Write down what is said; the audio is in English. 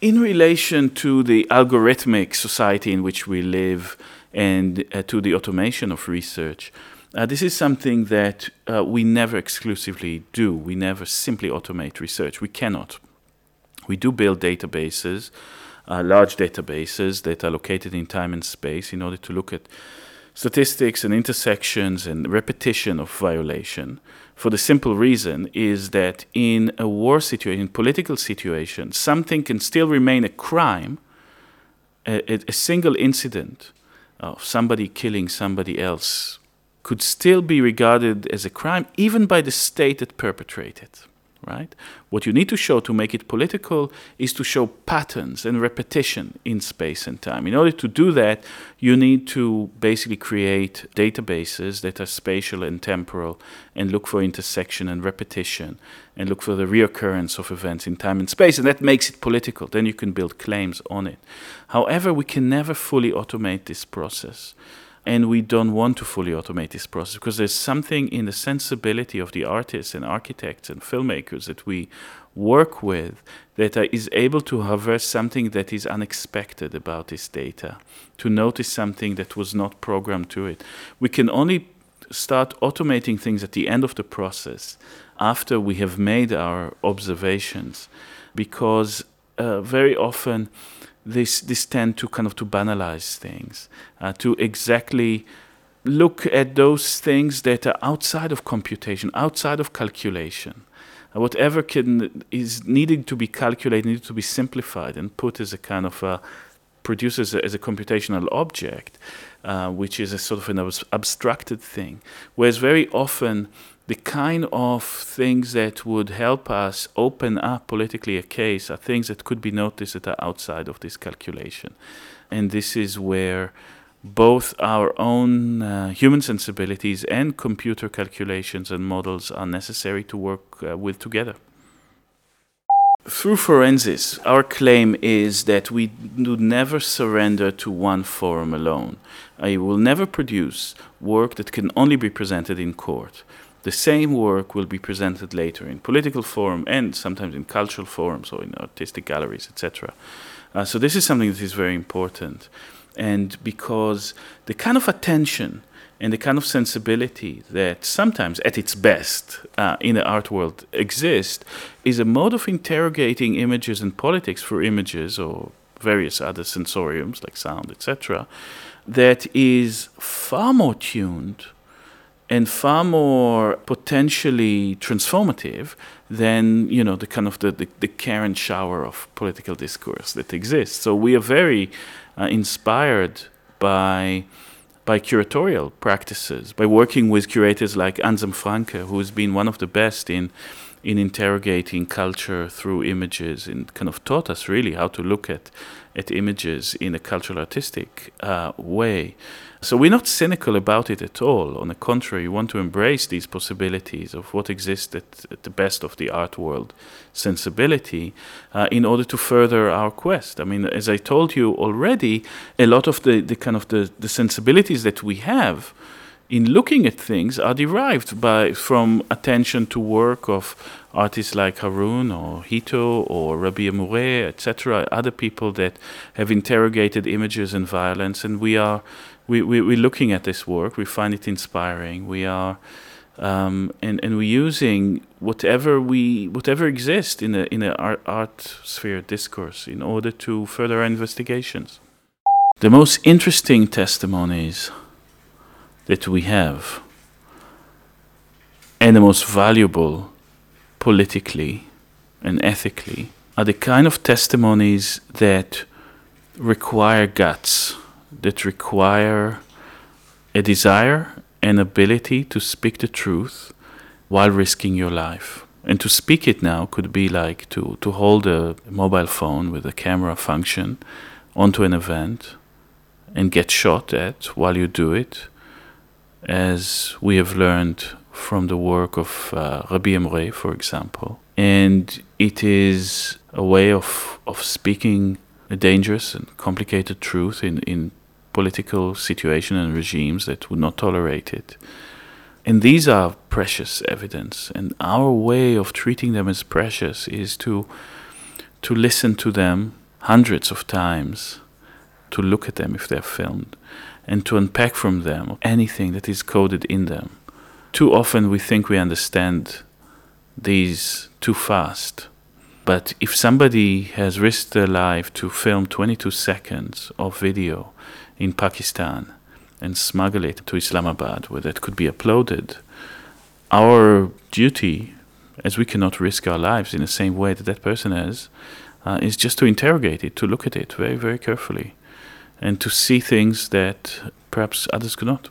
In relation to the algorithmic society in which we live and uh, to the automation of research, uh, this is something that uh, we never exclusively do. We never simply automate research. We cannot. We do build databases, uh, large databases that are located in time and space in order to look at statistics and intersections and repetition of violation for the simple reason is that in a war situation, in political situation, something can still remain a crime, a, a single incident of somebody killing somebody else could still be regarded as a crime even by the state that perpetrated. it right? What you need to show to make it political is to show patterns and repetition in space and time. In order to do that, you need to basically create databases that are spatial and temporal and look for intersection and repetition and look for the reoccurrence of events in time and space. And that makes it political. Then you can build claims on it. However, we can never fully automate this process and we don't want to fully automate this process because there's something in the sensibility of the artists and architects and filmmakers that we work with that is able to harvest something that is unexpected about this data, to notice something that was not programmed to it. We can only start automating things at the end of the process after we have made our observations because uh, very often this this tend to kind of to banalize things, uh, to exactly look at those things that are outside of computation, outside of calculation. Uh, whatever can is needing to be calculated, needed to be simplified and put as a kind of a, produced as a, as a computational object, uh, which is a sort of an abstracted thing. Whereas very often the kind of things that would help us open up politically a case are things that could be noticed that are outside of this calculation. And this is where both our own uh, human sensibilities and computer calculations and models are necessary to work uh, with together. Through forensics, our claim is that we do never surrender to one forum alone. I will never produce work that can only be presented in court the same work will be presented later in political forum and sometimes in cultural forums or in artistic galleries, etc. Uh, so this is something that is very important, and because the kind of attention and the kind of sensibility that sometimes at its best uh, in the art world exists is a mode of interrogating images and politics for images or various other sensoriums like sound etc that is far more tuned and far more potentially transformative than you know the kind of the, the, the and shower of political discourse that exists. So we are very uh, inspired by by curatorial practices, by working with curators like Anselm Franke, who has been one of the best in in interrogating culture through images and kind of taught us really how to look at at images in a cultural artistic uh, way. So we're not cynical about it at all. On the contrary, we want to embrace these possibilities of what exists at, at the best of the art world sensibility uh, in order to further our quest. I mean, as I told you already, a lot of the, the kind of the, the sensibilities that we have in looking at things are derived by from attention to work of artists like Harun or Hito or Rabih Mroué, etc., other people that have interrogated images and violence, and we are we, we we're looking at this work. We find it inspiring. We are. Um, and and we're using whatever we whatever exists in a in a art, art sphere discourse in order to further our investigations. The most interesting testimonies that we have and the most valuable politically and ethically are the kind of testimonies that require guts, that require a desire and ability to speak the truth while risking your life. And to speak it now could be like to, to hold a mobile phone with a camera function onto an event and get shot at while you do it as we have learned from the work of uh, Rabih Mroué, for example. And it is a way of, of speaking a dangerous and complicated truth in, in political situation and regimes that would not tolerate it. And these are precious evidence, and our way of treating them as precious is to to listen to them hundreds of times to look at them if they're filmed and to unpack from them anything that is coded in them. Too often we think we understand these too fast. But if somebody has risked their life to film 22 seconds of video in Pakistan and smuggle it to Islamabad where that could be uploaded, our duty, as we cannot risk our lives in the same way that that person has, uh, is just to interrogate it, to look at it very, very carefully, and to see things that perhaps others could not.